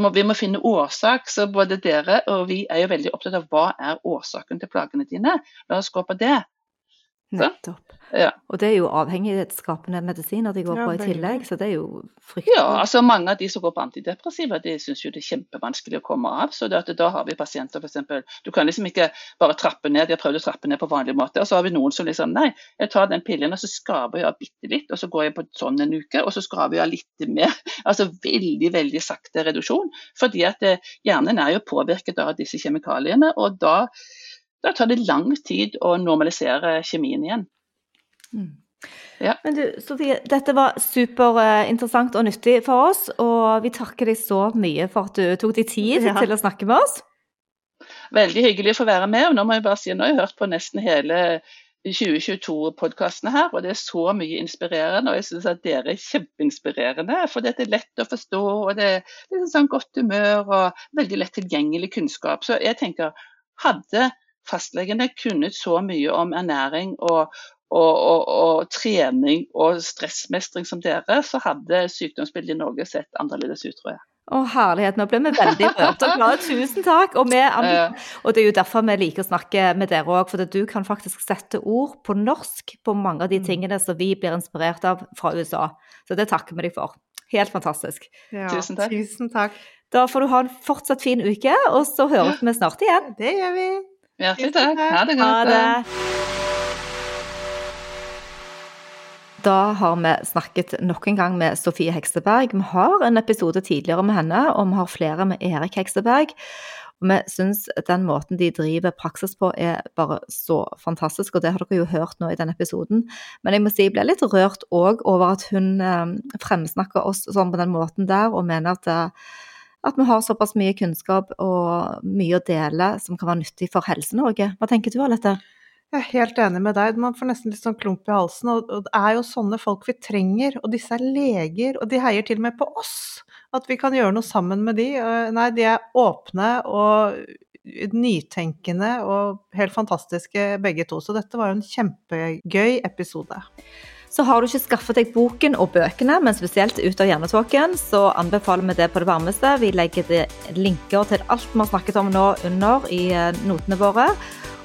må, vi må finne årsak, så både dere og vi er jo veldig opptatt av hva er årsaken til plagene dine. La oss gå på det. Nettopp. Ja. Og det er jo avhengighetsskapende medisiner de går ja, på i tillegg, så det er jo fryktelig. Ja, altså mange av de som går på antidepressiva, de syns jo det er kjempevanskelig å komme av. Så det da har vi pasienter f.eks. Du kan liksom ikke bare trappe ned, de har prøvd å trappe ned på vanlig måte. Og så har vi noen som liksom nei, jeg tar den pillen og så skraper jeg av bitte litt, og så går jeg på sånn en uke, og så skraper jeg av litt mer. <laughs> Altså veldig, veldig sakte reduksjon. Fordi at eh, hjernen er jo påvirket av disse kjemikaliene, og da da tar det lang tid å normalisere kjemien igjen. Mm. Ja. Men du, Sofie, dette var superinteressant og nyttig for oss, og vi takker deg så mye for at du tok deg tid ja. til å snakke med oss. Veldig hyggelig å få være med. og Nå må jeg bare si, nå har jeg hørt på nesten hele 2022-podkastene her, og det er så mye inspirerende. Og jeg syns at dere er kjempeinspirerende, for det er lett å forstå, og det er litt sånn godt humør og veldig lett tilgjengelig kunnskap. Så jeg tenker, hadde fastlegene kunnet så mye om ernæring og, og, og, og, trening og stressmestring som dere, så hadde sykdomsbildet i Norge sett annerledes ut, tror jeg. Å, herlighet. Nå ble vi veldig rørt og glade. Tusen takk. Og, vi, <laughs> og, det er jo derfor vi liker å snakke med dere òg, for du kan faktisk sette ord på norsk på mange av de mm. tingene som vi blir inspirert av fra USA. Så det takker vi deg for. Helt fantastisk. Ja, tusen takk. Tusen takk. Da får du ha en fortsatt fin uke, og så høres vi snart igjen. Det gjør vi. Hjertelig takk. Ha det godt. Ha det. Da har vi snakket nok en gang med Sofie Hekseberg. Vi har en episode tidligere med henne, og vi har flere med Erik Hekseberg. Vi syns den måten de driver praksis på er bare så fantastisk, og det har dere jo hørt nå i den episoden. Men jeg må si jeg ble litt rørt òg over at hun eh, fremsnakker oss sånn på den måten der, og mener at eh, at vi har såpass mye kunnskap og mye å dele som kan være nyttig for Helse-Norge. Hva tenker du, Alette? Jeg er helt enig med deg. Man får nesten litt sånn klump i halsen. Og, det er jo sånne folk vi trenger. Og disse er leger, og de heier til og med på oss. At vi kan gjøre noe sammen med de. Nei, de er åpne og nytenkende og helt fantastiske begge to. Så dette var jo en kjempegøy episode. Så har du ikke skaffet deg boken og bøkene, men spesielt Ut av hjernetåken, så anbefaler vi det på det varmeste. Vi legger det linker til alt vi har snakket om nå under i eh, notene våre.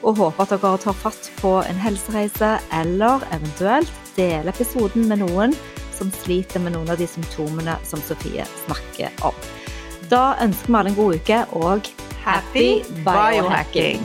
Og håper at dere tar fatt på en helsereise, eller eventuelt deler episoden med noen som sliter med noen av de symptomene som Sofie snakker om. Da ønsker vi alle en god uke, og happy biohacking!